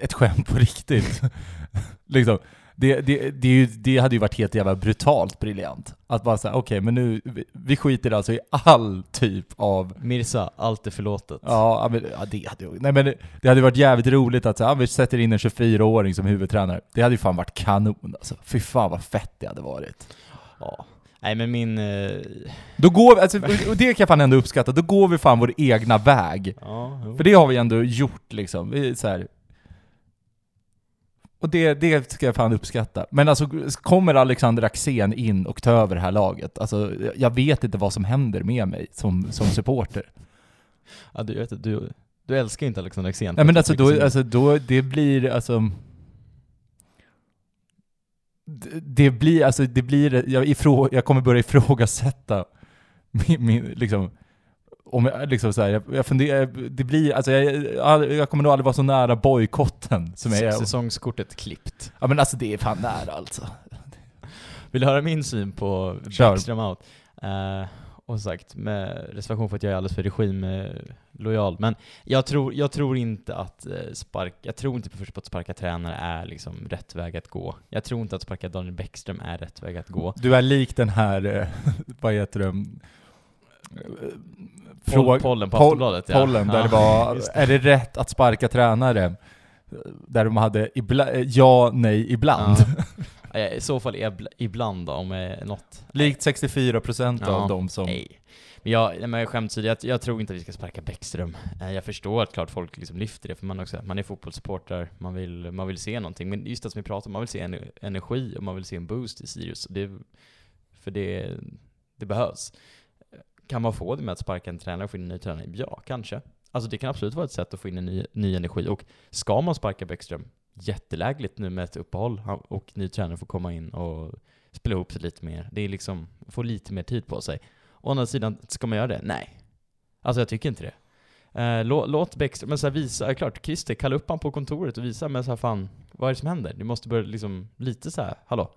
ett skämt på riktigt. liksom. Det, det, det, ju, det hade ju varit helt jävla brutalt briljant. Att bara säga, okej men nu, vi, vi skiter alltså i all typ av Mirza, allt är förlåtet. Ja, men, ja det hade nej men det, hade varit jävligt roligt att så, ja, vi sätter in en 24-åring som huvudtränare. Det hade ju fan varit kanon alltså. Fy fan vad fett det hade varit. Ja. Nej men min... Eh, Då går vi, alltså, och- det kan jag fan ändå uppskatta, då går vi fan vår egna väg. ja. För det har vi ändå gjort liksom. Vi, så här. Och det, det ska jag fan uppskatta. Men alltså, kommer Alexander Axén in och tar över det här laget? Alltså, jag vet inte vad som händer med mig som, som supporter. ja, du, vet, du, du älskar inte Alexander Axén. Nej men alltså då, alltså då, det blir alltså... Det, det blir, alltså det blir, jag, ifrå, jag kommer börja ifrågasätta min, min liksom, om jag, liksom så här, jag, jag funderar, det blir, alltså jag, jag, kommer nog aldrig vara så nära bojkotten som jag är. Säsongskortet klippt. Ja men alltså det är fan nära alltså. Vill du höra min syn på Kör. Backstream Out? Eh, och sagt, med reservation för att jag är alldeles för regimlojal. Men jag tror, jag tror inte att eh, spark, jag tror inte först på att sparka tränare är liksom rätt väg att gå. Jag tror inte att sparka Daniel Bäckström är rätt väg att gå. Du är lik den här, eh, vad heter det? Poll, pollen på Aftonbladet ja. pollen där Ja, det var, det. är det rätt att sparka tränare? Där de hade ibla, eh, ja, nej, ibland. Ja. I så fall ibl- ibland då, om eh, något. Likt 64% Ja, av de som... Nej. Men jag, men skämt åsido, jag, jag tror inte att vi ska sparka Bäckström. Eh, Jag förstår att klart folk liksom lyfter det, för man, också, man är fotbollssupporter, man vill, man vill se någonting. Men just det som vi pratar om, man vill se en, energi och man vill se en boost i Sirius. Det, för det, det behövs. Kan man få det med att sparka en tränare och få in en ny tränare? Ja, kanske. Alltså det kan absolut vara ett sätt att få in en ny, ny energi. Och ska man sparka Bäckström, jättelägligt nu med ett uppehåll och ny tränare får komma in och spela ihop sig lite mer. Det är liksom, få lite mer tid på sig. Å andra sidan, ska man göra det? Nej. Alltså jag tycker inte det. Eh, lå, låt Bäckström, men så här, visa, ja, klart, Christer, kalla upp han på kontoret och visa, men så här, fan, vad är det som händer? Du måste börja liksom, lite så här, hallå?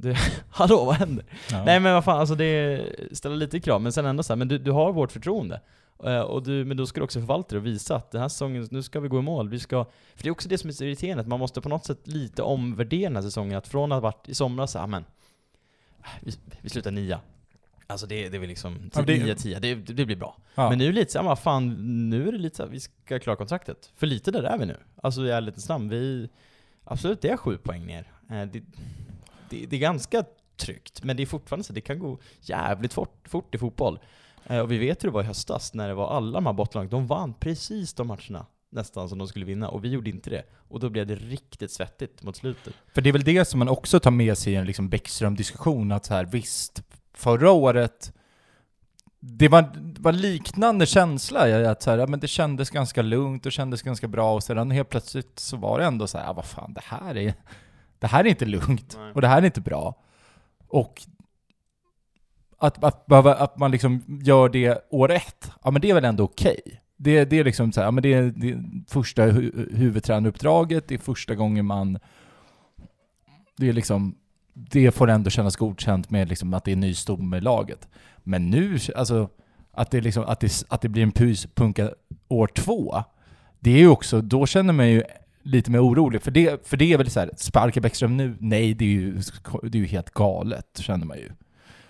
Det, hallå, vad händer? Ja. Nej men vad fan, alltså det ställer lite krav, men sen ändå så här, men du, du har vårt förtroende. Eh, och du, men då ska du också förvalta det och visa att den här säsongen, nu ska vi gå i mål, vi ska... För det är också det som är så irriterande, att man måste på något sätt lite omvärdera den här säsongen, att från att ha varit i somras, ja men, vi, vi slutar nia. Alltså det, det är väl liksom, Ja, det- 9 10 det, det blir bra. Ja. Men nu är det lite såhär, fan, nu är det lite såhär, vi ska klara kontraktet. För lite där är vi nu. Alltså i ärlighetens namn, vi, absolut det är sju poäng ner. Eh, Det, det, det är ganska tryggt, men det är fortfarande så, det kan gå jävligt fort, fort i fotboll. Eh, Och vi vet hur det var i höstas, när det var alla de här bottenlagen, de vann precis de matcherna nästan som de skulle vinna, och vi gjorde inte det. Och då blev det riktigt svettigt mot slutet. För det är väl det som man också tar med sig i en liksom Bäckström-diskussion, att så här, visst, förra året, det var, det var liknande känsla, att så här, ja, men det kändes ganska lugnt och kändes ganska bra, och sedan helt plötsligt så var det ändå så här, ja, vad fan, det här är, det här är inte lugnt, Nej. och det här är inte bra. Och att, att, behöva, att man liksom gör det år ett, ja men det är väl ändå okej. Det, det är liksom så här, ja, men det är, det är första hu huvudtränaruppdraget, det är första gången man det är liksom, det får ändå kännas godkänt med liksom att det är ny stomme i laget. Men nu, alltså, att det, liksom, att det, att det blir en pyspunka år två, det är ju också, då känner man ju lite mer orolig. För det, för det är väl så här, sparka Bäckström nu? Nej, det är ju, det är ju helt galet, känner man ju.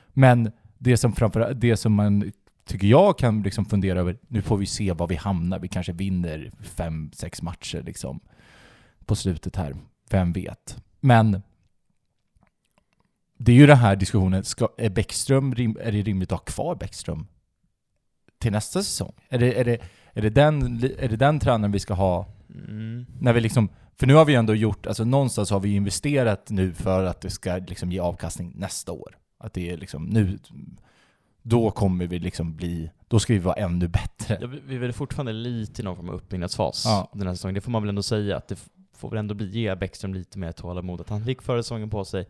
Men det som framför det som man tycker jag kan liksom fundera över, nu får vi se var vi hamnar. Vi kanske vinner fem, sex matcher liksom på slutet här. Vem vet? Men det är ju den här diskussionen, ska, är Bäckström, är det rimligt att ha kvar Bäckström till nästa säsong? Är det, är det, är det, den, är det den tränaren vi ska ha Mm. när vi liksom, för nu har vi ändå gjort, alltså någonstans har vi investerat nu för att det ska liksom ge avkastning nästa år. Att det är liksom nu, då kommer vi liksom bli, då ska vi vara ännu bättre. Ja, vi, är väl fortfarande lite i någon form av uppbyggnadsfas Ja. den här säsongen. Det får man väl ändå säga, att det får väl ändå bli, ge Bäckström lite mer tålamod. Att han fick förra säsongen på sig,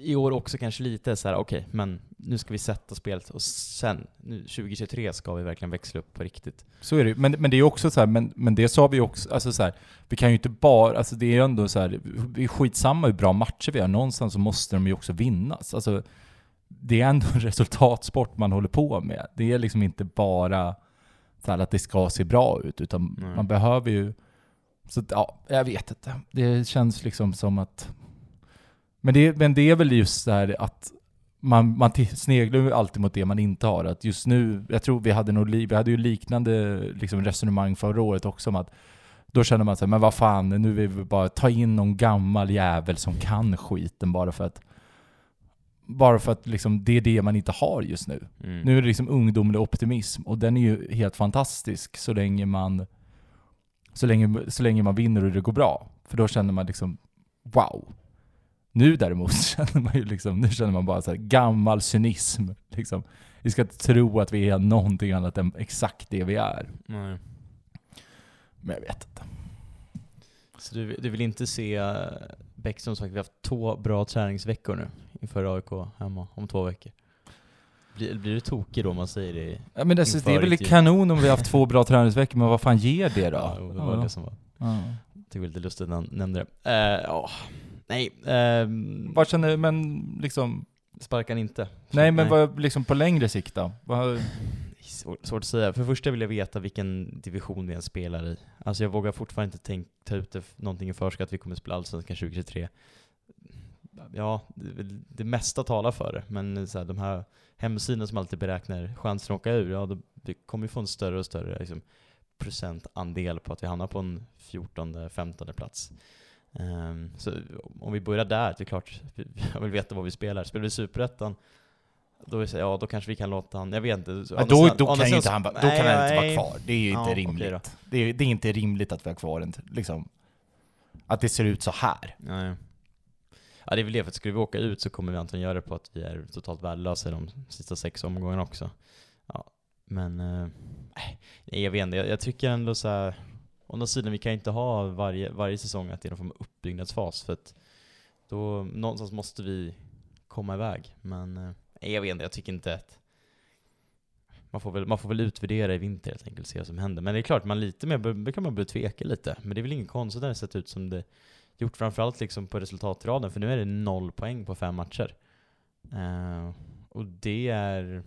i år också kanske lite så här: okej, men nu ska vi sätta spelet och sen, nu 2023 ska vi verkligen växla upp på riktigt. Så är det men, men det är också så här, men, men det sa vi också, alltså så här, vi kan ju inte bara, alltså det är ju ändå så här, det är skitsamma hur bra matcher vi har, någonstans så måste de ju också vinnas. Alltså, det är ändå en resultatsport man håller på med. Det är liksom inte bara så att det ska se bra ut, utan Nej. man behöver ju... Så ja, jag vet inte. Det känns liksom som att... Men det, men det är väl just så här att man, man sneglar ju alltid mot det man inte har. Att just nu, jag tror vi hade, nog, vi hade ju liknande liksom resonemang förra året också om att då känner man sig, men vad fan, nu vill vi bara ta in någon gammal jävel som kan skiten bara för att bara för att liksom, det är det man inte har just nu. Mm. Nu är det liksom ungdomlig optimism och den är ju helt fantastisk så länge man så länge, så länge man vinner och det går bra. För då känner man liksom wow. Nu däremot känner man ju liksom, nu känner man bara så här gammal cynism. Liksom. Vi ska inte tro att vi är någonting annat än exakt det vi är. Nej. Men jag vet inte. Så du, du vill inte se eh, Bäckström sagt, vi har haft två bra träningsveckor nu inför AIK hemma om två veckor. Blir, blir du tokig då om man säger det? Ja, men alltså, det är väl kanon om vi har haft två bra träningsveckor, men vad fan ger det då? Ja, det var Ja. det som var. Ja. Det var lite lustigt när han nämnde det. Eh, ja, nej. ehm, Vad känner, men liksom, sparkar inte? nej men vad, liksom på längre sikt då? Vad, Svår, svårt att säga. För det första vill jag veta vilken division vi ens spelar i. Alltså jag vågar fortfarande inte tänk, ta ut det, någonting i förskott att vi kommer spela Allsvenskan 2023. Ja, det, det mesta talar för det, men så här, de här hemsidorna som alltid beräknar chansen att åka ur, ja, då, vi kommer ju få en större och större liksom, procentandel på att vi hamnar på en 14-15 plats. Ehm, så om vi börjar där, det är klart, jag vill veta vad vi spelar. Spelar vi Superettan, då, säga, ja, då kanske vi kan låta han, jag vet inte. Å Ja, då, då kan ju inte han, då nej, kan han inte vara kvar. Det är ju Ja, inte okej rimligt. då. det, är, det är inte rimligt att vi har kvar en, liksom, att det ser ut så här. Nej. Ja det är väl det, för att skulle vi åka ut så kommer vi antagligen göra det på att vi är totalt värdelösa i de sista sex omgångarna också. Ja, men... eh, nej, jag vet inte. Jag, jag tycker ändå så här. Å andra sidan, vi kan inte ha varje, varje säsong att det är någon form av uppbyggnadsfas, för att då någonstans måste vi komma iväg. Men eh, nej, jag vet inte, jag tycker inte att... Man får, väl, man får väl utvärdera i vinter helt enkelt, se vad som händer. Men det är klart, man lite mer, kan man börja tveka lite. Men det är väl inget konstigt när det sett ut som det gjort framförallt liksom på resultatraden, för nu är det noll poäng på fem matcher. Eh, och det är...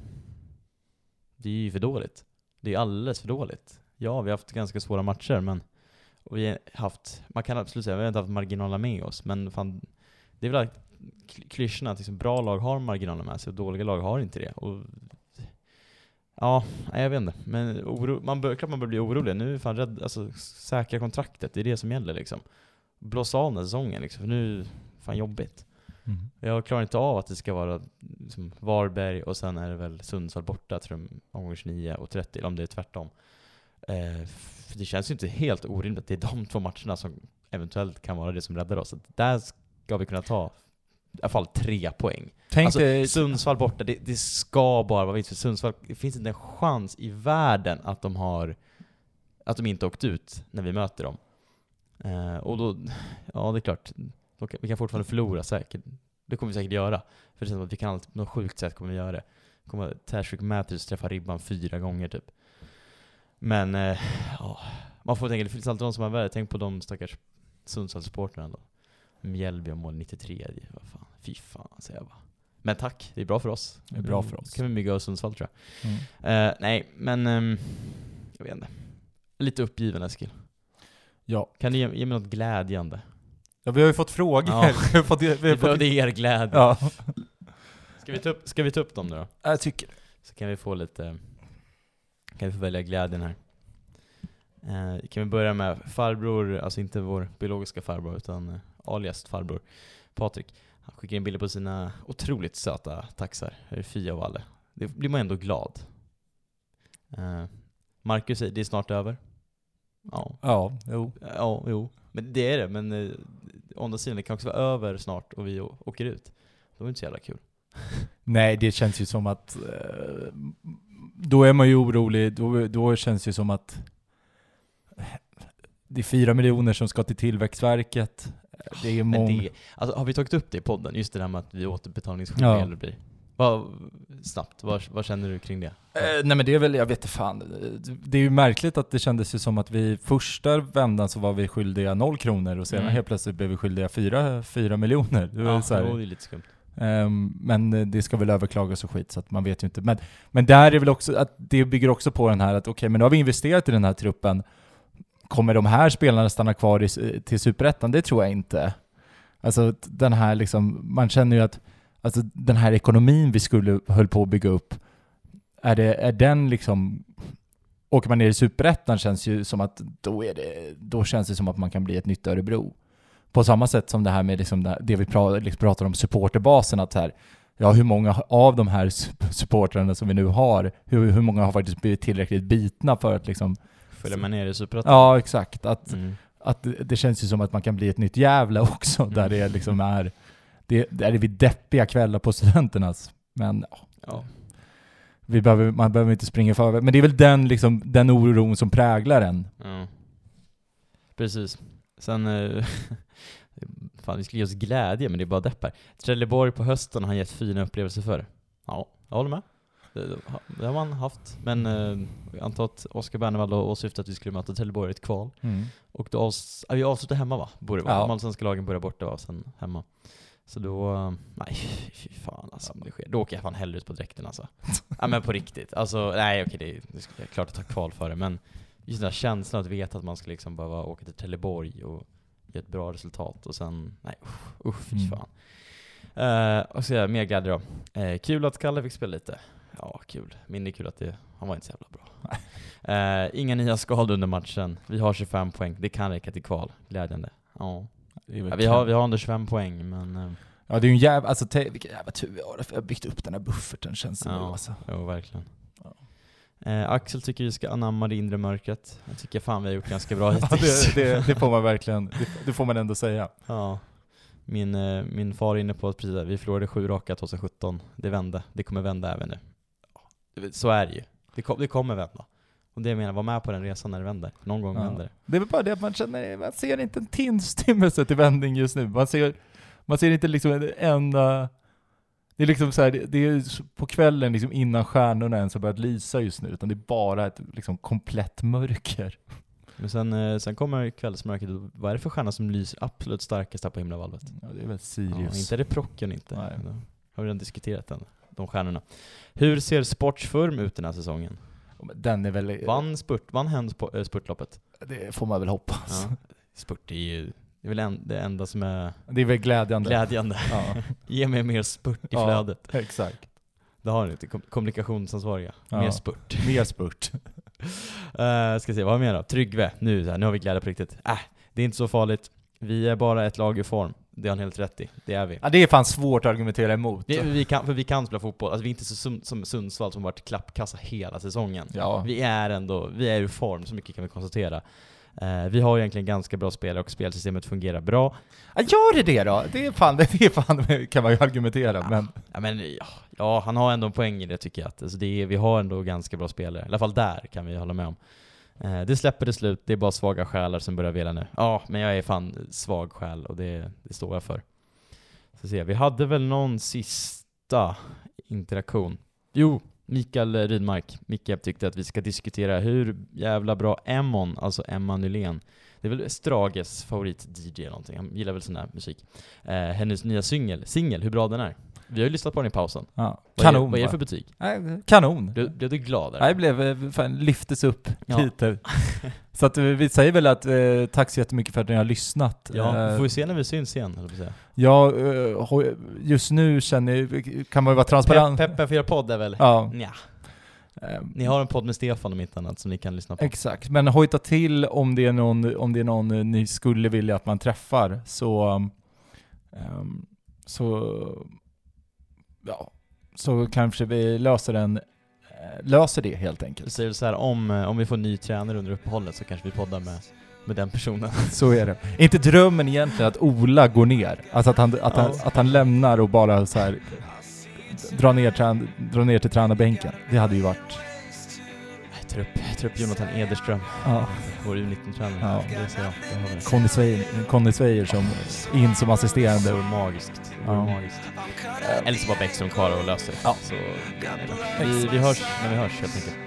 Det är ju för dåligt. Det är alldeles för dåligt. Ja, vi har haft ganska svåra matcher, men... Och vi har haft... Man kan absolut säga att vi har inte haft marginaler med oss, men fan... Det är väl kly- klyschorna att liksom bra lag har marginaler med sig och dåliga lag har inte det. Och Ja, jag vet inte. Men oro, man bör, klart man bör bli orolig. Nu är fan rädd, alltså säkra kontraktet, det är det som gäller liksom. Blåsa av den här säsongen liksom, för nu, fan jobbigt. Jag klarar inte av att det ska vara liksom Varberg och sen är det väl Sundsvall borta, tror jag, omgång 29 och 30, eller om det är tvärtom. Eh, för det känns ju inte helt orimligt att det är de två matcherna som eventuellt kan vara det som räddar oss. Att där ska vi kunna ta i alla fall tre poäng. Tänk Alltså, dig, Sundsvall borta, det, det ska bara vara vinst för Sundsvall. Det finns inte en chans i världen att de har att de inte åkt ut när vi möter dem. Eh, och då, ja det är klart, kan, vi kan fortfarande förlora säkert. Det kommer vi säkert göra. För det känns som att vi kan alltid, på något sjukt sätt kommer vi göra det. Kommer Tashrik Matthews träffa ribban fyra gånger typ. Men, eh, ja, man får tänka, det finns alltid de som är värre. Tänk på de stackars Sundsvallssupportrarna då. Mjällby och mål 93, det- vad fan, fy fan säger jag bara. Men tack, det är bra för oss. Det är bra för oss. kan vi bygga Sundsvall tror jag. Mm. Eh, nej, men ehm, jag vet inte. Lite uppgiven Eskil. Ja. Kan du ge, ge mig något glädjande? ja, vi har ju fått frågor. Ja. vi har fått, vi Vi har fått, behövde er glädje. ja, Ska, vi ta upp, ska vi ta upp dem nu då? jag tycker Så kan vi få lite, kan vi få välja glädjen här. Eh, kan vi börja med farbror, alltså inte vår biologiska farbror utan eh, alias farbror, Patrik. Han skickar in bilder på sina otroligt söta taxar, är Fia och Valle. Det blir man ändå glad. Eh, Marcus säger det är snart över. Ja, Ja, jo. ja, jo. Men det är det, men eh, å andra sidan, det kan också vara över snart och vi åker ut. Det var inte så jävla kul. Nej, det känns ju som att... Eh, då är man ju orolig, då, då känns det ju som att det är fyra miljoner som ska till Tillväxtverket. Det är många... det, alltså, har vi tagit upp det i podden? Just det där med att vi är återbetalningsskyldiga Ja. blir? Vad, snabbt, vad, vad känner du kring det? Eh, nej men det är väl, jag vet inte fan. Det är ju märkligt att det kändes ju som att vi första vändan så var vi skyldiga noll kronor och sedan Mm. helt plötsligt blev vi skyldiga fyra, fyra miljoner. Det var Ja, så här, det var lite skumt. Um, men det ska väl överklagas och skit så att man vet ju inte. Men, men där är väl också, att det bygger också på den här att okej, men nu har vi investerat i den här truppen. Kommer de här spelarna stanna kvar i, till Superettan? Det tror jag inte. Alltså den här liksom, man känner ju att alltså, den här ekonomin vi skulle höll på att bygga upp, är, det, är den liksom Åker man ner i Superettan känns ju som att då, är det, då känns det som att man kan bli ett nytt Örebro. På samma sätt som det här med liksom det, det vi pratar, liksom pratar om supporterbasen, att så här, ja, hur många av de här sup- supportrarna som vi nu har, hur, hur många har faktiskt blivit tillräckligt bitna för att liksom, Följer man ner i Superettan? ja exakt, att, Mm. att det, känns ju som att man kan bli ett nytt Gävle också, där Mm. det liksom är, det, där är vi deppiga kvällar på studenternas. Men ja, vi behöver, man behöver inte springa för Men det är väl den, liksom, den oron som präglar en. Ja. Precis. Sen, eh, fan vi skulle ge oss glädje men det är bara depp här. Trelleborg på hösten har han gett fina upplevelser för. Ja, jag håller med. Det, det har man haft. Men eh, jag antar att Oskar Bernevall har åsyftat att vi skulle möta Trelleborg i ett kval. Och då avs- vi avslutar hemma va? Borde vara. Ja. De allsvenska lagen börjar borta va, sen hemma. Så då, eh, nej fy fan alltså om det sker. Då åker jag fan hellre ut på dräkten alltså. ja men på riktigt. Alltså nej okej det, är- det är klart att ta kval för det men just den där känslan att veta att man ska liksom behöva åka till Trelleborg och ge ett bra resultat och sen, nej usch, usch Mm. fan. Eh, och så är mer glädje då. Eh, kul att Kalle fick spela lite. Ja, kul. Mindre kul att det, han var inte så jävla bra. Eh, inga nya skador under matchen. Vi har 25 poäng. Det kan räcka till kval. Glädjande. Ja. Ja, vi, har, vi har under 25 poäng, men... Ja, det är ju en jävla, alltså vilken jävla tur vi har, för jag har byggt upp den här bufferten känns det Ja. nu alltså. Jo, verkligen. Ja. Eh, Axel tycker vi ska anamma det inre mörkret. Jag tycker fan vi har gjort ganska bra Ja, hittills. det, det, det får man verkligen, det, det får man ändå säga. ja. Min, eh, min far är inne på att precis, vi förlorade sju raka 2017. Det vände. Det kommer vända även nu. Ja, Så är det ju. Det, kom, det kommer vända. Och det jag menar, var med på den resan när det vänder. Någon gång Ja. vänder det. Det är väl bara det att man känner, man ser inte en tillstymmelse till vändning just nu. Man ser, man ser inte liksom en enda... Det är liksom så här, det- det är på kvällen liksom innan stjärnorna ens har börjat lysa just nu, utan det är bara ett liksom komplett mörker. Men sen, eh, sen kommer kvällsmörkret. Vad är det för stjärna som lyser absolut starkast här på himlavalvet? Ja, det är väl Ja, Sirius. inte är det Procken inte. Nej. Då har vi redan diskuterat den, de stjärnorna. Hur ser Sportsfurm ut den här säsongen? Den är väl... Vann, spurt, vann hen eh, spurtloppet? Det får man väl hoppas. Ja. Spurt är ju det är väl en, det enda som är Det är väl glädjande. glädjande. Ja, Ge mig mer spurt i Ja. flödet. exakt. Det har ni inte, kom- kommunikationsansvariga. Ja. Mer spurt. Mer spurt. Uh, ska se, vad har vi mer då? Tryggve. Nu, så här, nu har vi glädje på riktigt. Äh, det är inte så farligt. Vi är bara ett lag i form. Det har han helt rätt i. Det är vi. Ja, det är fan svårt att argumentera emot. Det, vi kan, för vi kan spela fotboll. Alltså vi är inte så som, som Sundsvall som varit klappkassa hela säsongen. Ja. Vi är ändå, vi är i form, så mycket kan vi konstatera. Eh, vi har egentligen ganska bra spelare och spelsystemet fungerar bra. Ja, gör det det då? Det är fan, det är fan kan man ju argumentera, men... Ja, men, ja, ja, han har ändå en poäng i det tycker jag. Att, alltså, det är, vi har ändå ganska bra spelare. I alla fall där kan vi hålla med om. Eh, det släpper det slut, det är bara svaga själar som börjar vela nu. Ja, men jag är fan svag själ och det, det står jag för. Så se, vi hade väl någon sista interaktion. Jo, Mikael Rydmark. Micke tyckte att vi ska diskutera hur jävla bra Emmon, alltså Emma Nylén, det är väl Strages favorit-DJ eller någonting, han gillar väl sån här musik. Eh, hennes nya singel, singel, hur bra den är. Vi har ju lyssnat på den i pausen. Ja. Vad Kanon är, vad är det för betyg? Nej, Kanon! Blev, blev du glad? eller? Nej, blev, eh, fan, lyftes upp Ja. lite. Så att eh, vi säger väl att eh, tack så jättemycket för att ni har lyssnat. Ja, Eh, får vi se när vi syns igen, jag att säga. Ja, eh, just nu känner, kan man ju vara transparent. Pe Peppen för er podd är väl? Ja. Nja. eh, Ni har en podd med Stefan om inte annat som ni kan lyssna på. Exakt, men hojta till om det är någon, om det är någon eh, ni skulle vilja att man träffar, så... ehm, så... Ja, så kanske vi löser den, eh, löser det helt enkelt. säger så här, om, eh, om vi får ny tränare under uppehållet så kanske vi poddar med, med den personen. Så är det. Inte drömmen egentligen att Ola går ner? Alltså att han, att han, att han lämnar och bara så här dra ner, trän, dra ner till tränarbänken. Det hade ju varit... Ta upp, ta upp Jonathan Ederström, Ja. vår U19-tränare. Ja. Det ser jag. Det. Conny Sveijer, Conny Sveijer som in som Det assisterande. vore magiskt. Det vore Ja. magiskt. Eller så var Bäckström kvar och löste det. Ja. Så, vi, vi hörs när vi hörs helt enkelt.